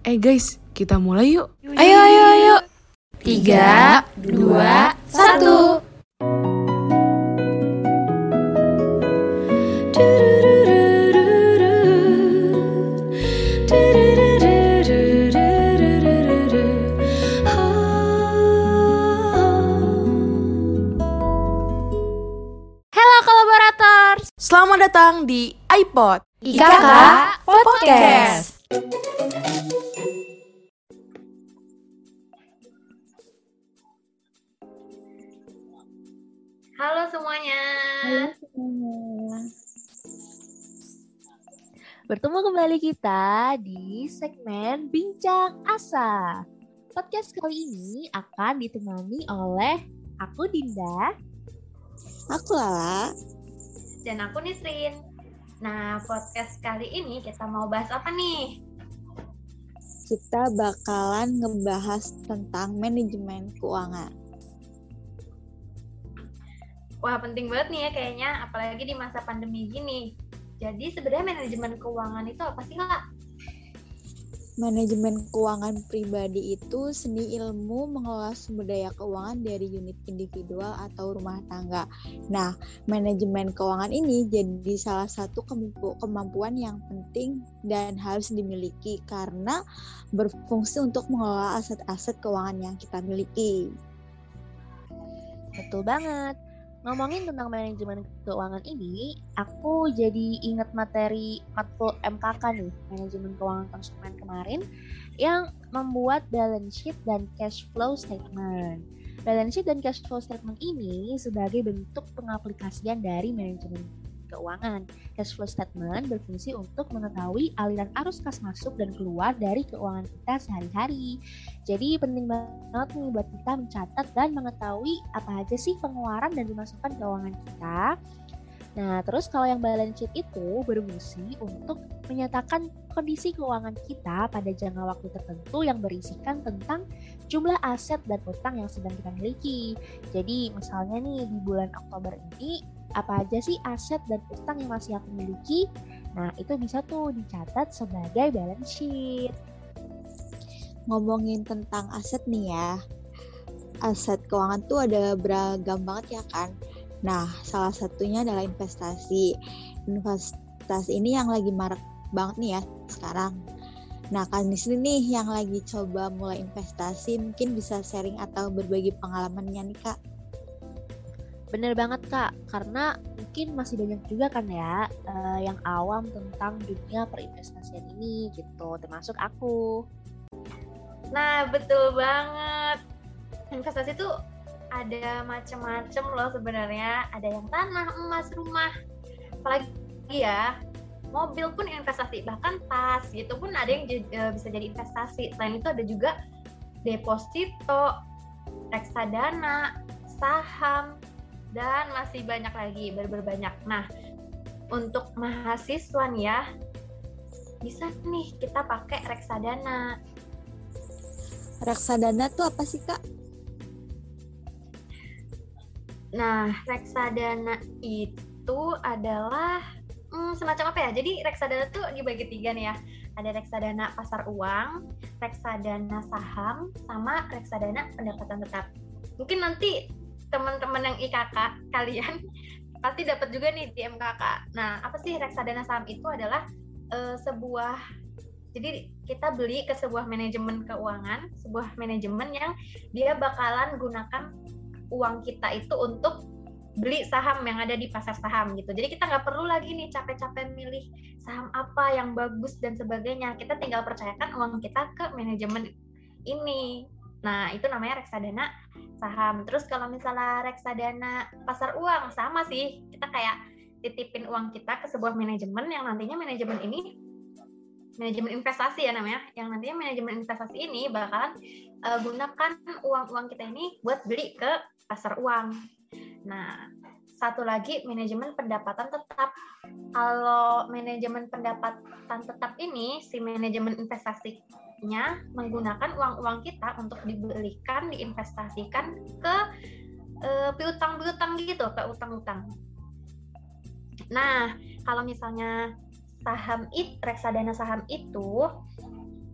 Eh guys, kita mulai yuk. Ayo, ayo, ayo. Tiga, dua, satu. Selamat datang di iPod. IKK Podcast. Halo semuanya. Bertemu kembali kita di segmen Bincang Asa. Podcast kali ini akan ditemani oleh aku Dinda. Aku Lala. Dan aku Nisrin. Nah, podcast kali ini kita mau bahas apa nih? Kita bakalan ngebahas tentang manajemen keuangan. Wah, penting banget nih ya kayaknya, apalagi di masa pandemi gini. Jadi sebenarnya manajemen keuangan itu apa sih, Kak? Manajemen keuangan pribadi itu seni ilmu mengelola sumber daya keuangan dari unit individual atau rumah tangga. Nah, manajemen keuangan ini jadi salah satu kemampu- kemampuan yang penting dan harus dimiliki karena berfungsi untuk mengelola aset-aset keuangan yang kita miliki. Betul banget. Ngomongin tentang manajemen keuangan ini, aku jadi ingat materi matkul MKK nih, manajemen keuangan konsumen kemarin yang membuat balance sheet dan cash flow statement. Balance sheet dan cash flow statement ini sebagai bentuk pengaplikasian dari manajemen keuangan. Cash flow statement berfungsi untuk mengetahui aliran arus kas masuk dan keluar dari keuangan kita sehari-hari. Jadi penting banget nih buat kita mencatat dan mengetahui apa aja sih pengeluaran dan pemasukan keuangan kita. Nah, terus kalau yang balance sheet itu berfungsi untuk menyatakan kondisi keuangan kita pada jangka waktu tertentu yang berisikan tentang jumlah aset dan utang yang sedang kita miliki. Jadi, misalnya nih di bulan Oktober ini apa aja sih aset dan utang yang masih aku miliki? Nah, itu bisa tuh dicatat sebagai balance sheet. Ngomongin tentang aset nih ya. Aset keuangan tuh ada beragam banget ya kan. Nah, salah satunya adalah investasi. Investasi ini yang lagi marak banget nih ya sekarang. Nah, kan di sini nih yang lagi coba mulai investasi, mungkin bisa sharing atau berbagi pengalamannya nih kak. Bener banget kak, karena mungkin masih banyak juga kan ya eh, yang awam tentang dunia perinvestasian ini gitu, termasuk aku. Nah, betul banget. Investasi itu ada macam-macam loh sebenarnya. Ada yang tanah, emas, rumah. Apalagi ya, mobil pun investasi. Bahkan tas gitu pun ada yang eh, bisa jadi investasi. Selain itu ada juga deposito, reksadana, saham, dan masih banyak lagi, ber- banyak. Nah, untuk mahasiswa nih ya, bisa nih kita pakai reksadana. Reksadana tuh apa sih kak? Nah, reksadana itu adalah hmm, semacam apa ya? Jadi reksadana tuh dibagi tiga nih ya. Ada reksadana pasar uang, reksadana saham, sama reksadana pendapatan tetap. Mungkin nanti teman-teman yang IKK kalian pasti dapat juga nih di MKK. Nah, apa sih reksadana saham itu adalah eh, sebuah jadi kita beli ke sebuah manajemen keuangan, sebuah manajemen yang dia bakalan gunakan uang kita itu untuk beli saham yang ada di pasar saham gitu. Jadi kita nggak perlu lagi nih capek-capek milih saham apa yang bagus dan sebagainya. Kita tinggal percayakan uang kita ke manajemen ini. Nah, itu namanya reksadana saham. Terus kalau misalnya reksadana pasar uang sama sih. Kita kayak titipin uang kita ke sebuah manajemen yang nantinya manajemen ini manajemen investasi ya namanya. Yang nantinya manajemen investasi ini bakalan uh, gunakan uang-uang kita ini buat beli ke pasar uang. Nah, satu lagi manajemen pendapatan tetap. Kalau manajemen pendapatan tetap ini, si manajemen investasinya menggunakan uang-uang kita untuk dibelikan, diinvestasikan ke uh, piutang-piutang gitu, ke utang-utang. Nah, kalau misalnya saham itu reksadana saham itu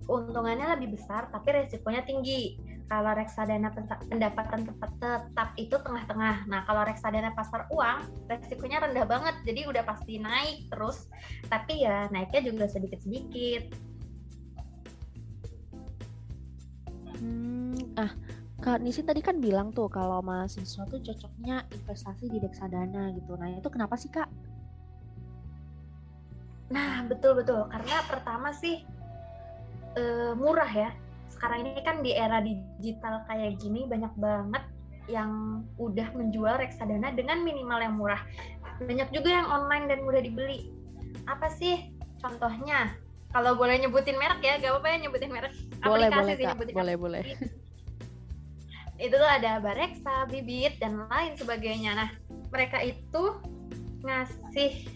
keuntungannya lebih besar tapi resikonya tinggi. Kalau reksadana pendapatan tetap, tetap itu tengah-tengah. Nah, kalau reksadana pasar uang, resikonya rendah banget. Jadi udah pasti naik terus. Tapi ya naiknya juga sedikit-sedikit. Hmm, ah, Kak Nisi tadi kan bilang tuh kalau mahasiswa tuh cocoknya investasi di reksadana gitu. Nah, itu kenapa sih, Kak? Nah, betul-betul. Karena pertama sih uh, murah ya sekarang ini kan di era digital kayak gini banyak banget yang udah menjual reksadana dengan minimal yang murah. Banyak juga yang online dan mudah dibeli. Apa sih contohnya? Kalau boleh nyebutin merek ya, gak apa-apa ya nyebutin merek. Boleh, Aplikasi boleh, sih, Kak. boleh, boleh. Itu tuh ada Bareksa, Bibit, dan lain sebagainya. Nah, mereka itu ngasih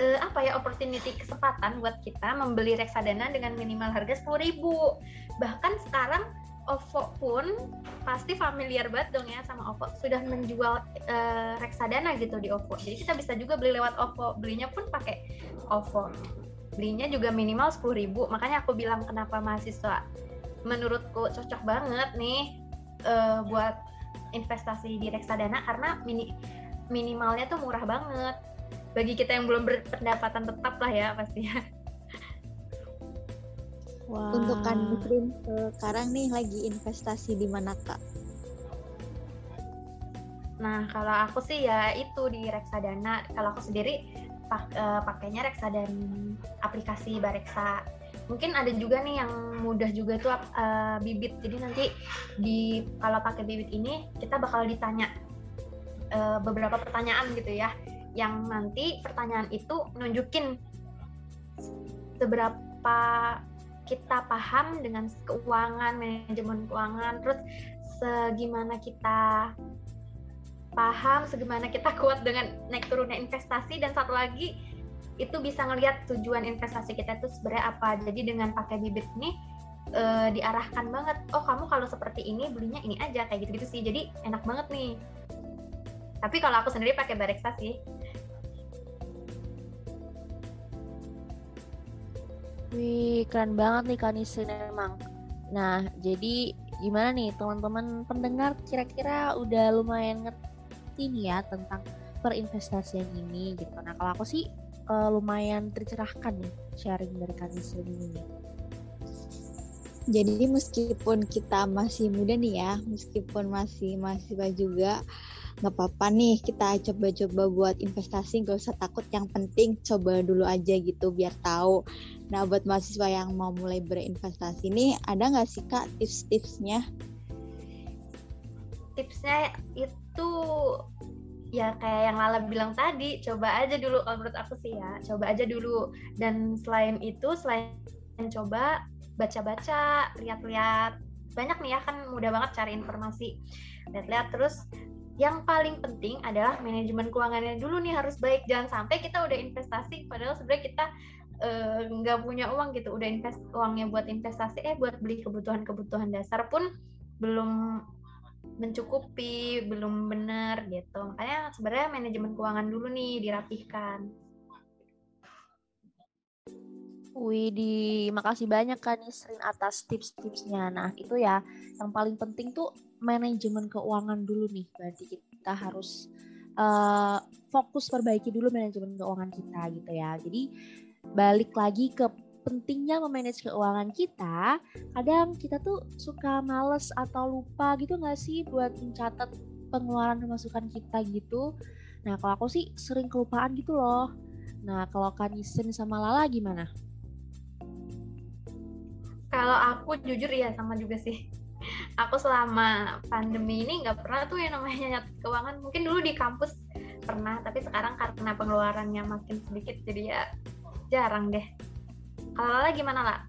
uh, apa ya opportunity kesempatan buat kita membeli reksadana dengan minimal harga sepuluh ribu. Bahkan sekarang OVO pun pasti familiar banget dong ya sama OVO. Sudah menjual uh, reksadana gitu di OVO. Jadi kita bisa juga beli lewat OVO. Belinya pun pakai OVO. Belinya juga minimal sepuluh ribu. Makanya aku bilang kenapa mahasiswa menurutku cocok banget nih uh, buat investasi di reksadana. Karena mini minimalnya tuh murah banget bagi kita yang belum berpendapatan tetap lah ya pastinya. Wow. Untuk kan Muslim sekarang nih lagi investasi di mana kak? Nah kalau aku sih ya itu di reksadana. Kalau aku sendiri pak, uh, pakainya reksadana aplikasi Bareksa. Mungkin ada juga nih yang mudah juga tuh uh, bibit. Jadi nanti di kalau pakai bibit ini kita bakal ditanya uh, beberapa pertanyaan gitu ya yang nanti pertanyaan itu nunjukin seberapa kita paham dengan keuangan, manajemen keuangan, terus segimana kita paham, segimana kita kuat dengan naik turunnya investasi dan satu lagi itu bisa ngelihat tujuan investasi kita itu sebenarnya apa. Jadi dengan pakai bibit ini e, diarahkan banget. Oh kamu kalau seperti ini belinya ini aja kayak gitu-gitu sih. Jadi enak banget nih. Tapi kalau aku sendiri pakai bareksa sih. Wih, keren banget nih Kanisin emang. Nah, jadi gimana nih teman-teman pendengar kira-kira udah lumayan ngerti nih ya tentang perinvestasian ini gitu. Nah, kalau aku sih uh, lumayan tercerahkan nih sharing dari Kanisin ini. Jadi meskipun kita masih muda nih ya, meskipun masih mahasiswa juga, nggak apa-apa nih kita coba-coba buat investasi gak usah takut yang penting coba dulu aja gitu biar tahu. Nah buat mahasiswa yang mau mulai berinvestasi nih ada nggak sih kak tips-tipsnya? Tipsnya itu ya kayak yang Lala bilang tadi coba aja dulu kalau menurut aku sih ya coba aja dulu. Dan selain itu selain coba baca-baca lihat-lihat banyak nih ya kan mudah banget cari informasi. Lihat-lihat terus yang paling penting adalah manajemen keuangannya dulu nih harus baik. Jangan sampai kita udah investasi padahal sebenarnya kita eh, nggak uh, punya uang gitu. Udah invest uangnya buat investasi eh buat beli kebutuhan-kebutuhan dasar pun belum mencukupi belum benar gitu. Makanya sebenarnya manajemen keuangan dulu nih dirapihkan Wih, di makasih banyak kan Nisrin atas tips-tipsnya. Nah, itu ya yang paling penting tuh manajemen keuangan dulu nih. Berarti kita harus uh, fokus perbaiki dulu manajemen keuangan kita gitu ya. Jadi balik lagi ke pentingnya memanage keuangan kita. Kadang kita tuh suka males atau lupa gitu nggak sih buat mencatat pengeluaran pemasukan kita gitu. Nah, kalau aku sih sering kelupaan gitu loh. Nah, kalau Kanisen sama Lala gimana? Kalau aku jujur ya sama juga sih. Aku selama pandemi ini nggak pernah tuh yang namanya nyatet keuangan. Mungkin dulu di kampus pernah, tapi sekarang karena pengeluarannya makin sedikit jadi ya jarang deh. Kalau Lala gimana lah?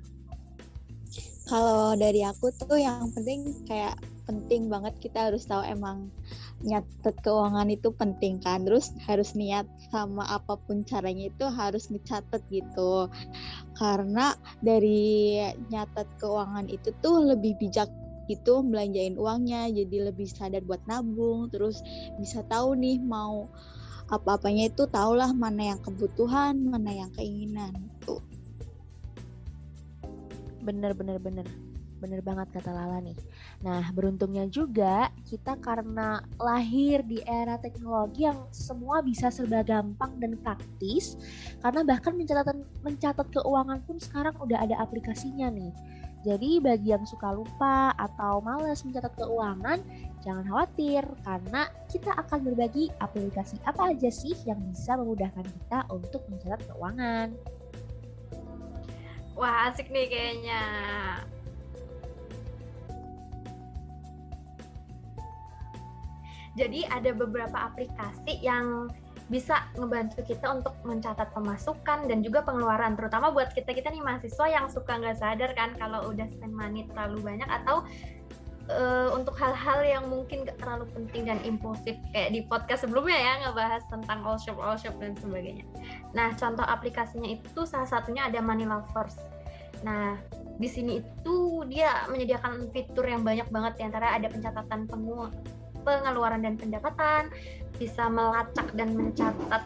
Kalau dari aku tuh yang penting kayak penting banget kita harus tahu emang nyatet keuangan itu penting kan? Terus harus niat sama apa pun caranya itu harus ngecatet gitu. Karena dari nyatet keuangan itu tuh lebih bijak itu belanjain uangnya. Jadi lebih sadar buat nabung. Terus bisa tahu nih mau apa-apanya itu tahulah mana yang kebutuhan mana yang keinginan. Tuh. Bener bener bener. Bener banget kata Lala nih. Nah beruntungnya juga kita karena lahir di era teknologi yang semua bisa serba gampang dan praktis. Karena bahkan mencatat mencatat keuangan pun sekarang udah ada aplikasinya nih. Jadi bagi yang suka lupa atau males mencatat keuangan, jangan khawatir karena kita akan berbagi aplikasi apa aja sih yang bisa memudahkan kita untuk mencatat keuangan. Wah asik nih kayaknya. Jadi ada beberapa aplikasi yang bisa ngebantu kita untuk mencatat pemasukan dan juga pengeluaran terutama buat kita kita nih mahasiswa yang suka nggak sadar kan kalau udah spend money terlalu banyak atau uh, untuk hal-hal yang mungkin gak terlalu penting dan impulsif kayak di podcast sebelumnya ya ngebahas tentang all shop all shop dan sebagainya. Nah contoh aplikasinya itu salah satunya ada Money Lovers. Nah di sini itu dia menyediakan fitur yang banyak banget di antara ada pencatatan pengeluaran dan pendapatan, bisa melacak dan mencatat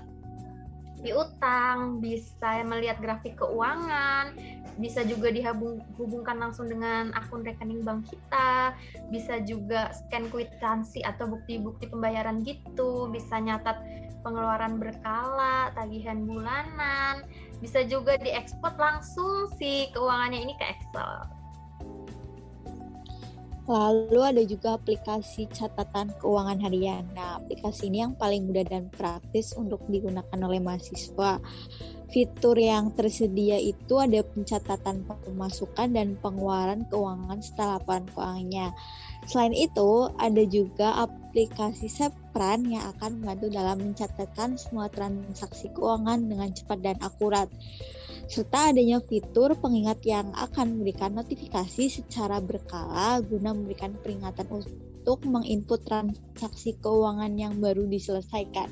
piutang, bisa melihat grafik keuangan, bisa juga dihubungkan langsung dengan akun rekening bank kita, bisa juga scan kwitansi atau bukti-bukti pembayaran gitu, bisa nyatat pengeluaran berkala, tagihan bulanan, bisa juga diekspor langsung si keuangannya ini ke Excel. Lalu ada juga aplikasi catatan keuangan harian. Nah, aplikasi ini yang paling mudah dan praktis untuk digunakan oleh mahasiswa. Fitur yang tersedia itu ada pencatatan pemasukan dan pengeluaran keuangan setelah laporan keuangannya. Selain itu, ada juga aplikasi Sepran yang akan membantu dalam mencatatkan semua transaksi keuangan dengan cepat dan akurat serta adanya fitur pengingat yang akan memberikan notifikasi secara berkala guna memberikan peringatan untuk menginput transaksi keuangan yang baru diselesaikan.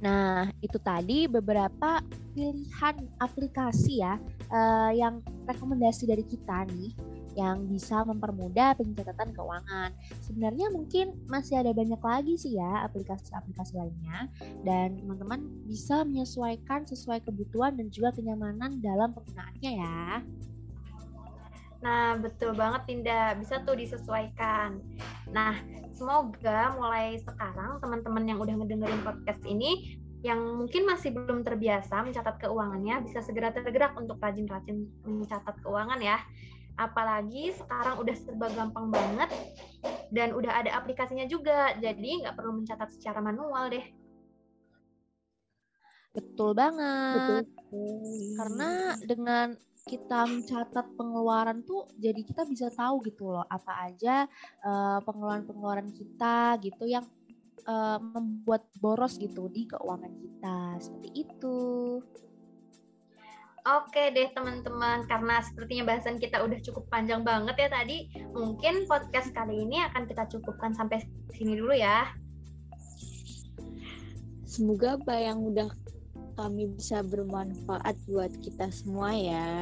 Nah, itu tadi beberapa pilihan aplikasi ya uh, yang rekomendasi dari kita nih yang bisa mempermudah pencatatan keuangan. Sebenarnya mungkin masih ada banyak lagi sih ya aplikasi-aplikasi lainnya dan teman-teman bisa menyesuaikan sesuai kebutuhan dan juga kenyamanan dalam penggunaannya ya. Nah, betul banget Tinda, bisa tuh disesuaikan. Nah, semoga mulai sekarang teman-teman yang udah ngedengerin podcast ini yang mungkin masih belum terbiasa mencatat keuangannya bisa segera tergerak untuk rajin-rajin mencatat keuangan ya. Apalagi sekarang udah serba gampang banget dan udah ada aplikasinya juga, jadi nggak perlu mencatat secara manual deh. Betul banget. Betul. Karena dengan kita mencatat pengeluaran tuh jadi kita bisa tahu gitu loh apa aja uh, pengeluaran-pengeluaran kita gitu yang uh, membuat boros gitu di keuangan kita seperti itu. Oke deh teman-teman, karena sepertinya bahasan kita udah cukup panjang banget ya tadi, mungkin podcast kali ini akan kita cukupkan sampai sini dulu ya. Semoga apa yang udah kami bisa bermanfaat buat kita semua ya.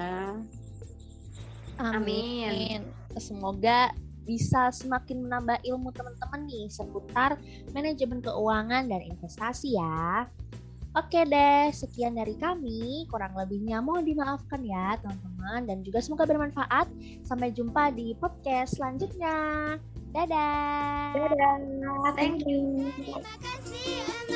Amin. Amin. Semoga bisa semakin menambah ilmu teman-teman nih seputar manajemen keuangan dan investasi ya. Oke deh, sekian dari kami. Kurang lebihnya mohon dimaafkan ya teman-teman dan juga semoga bermanfaat. Sampai jumpa di podcast selanjutnya. Dadah. Dadah. Thank you. Terima kasih.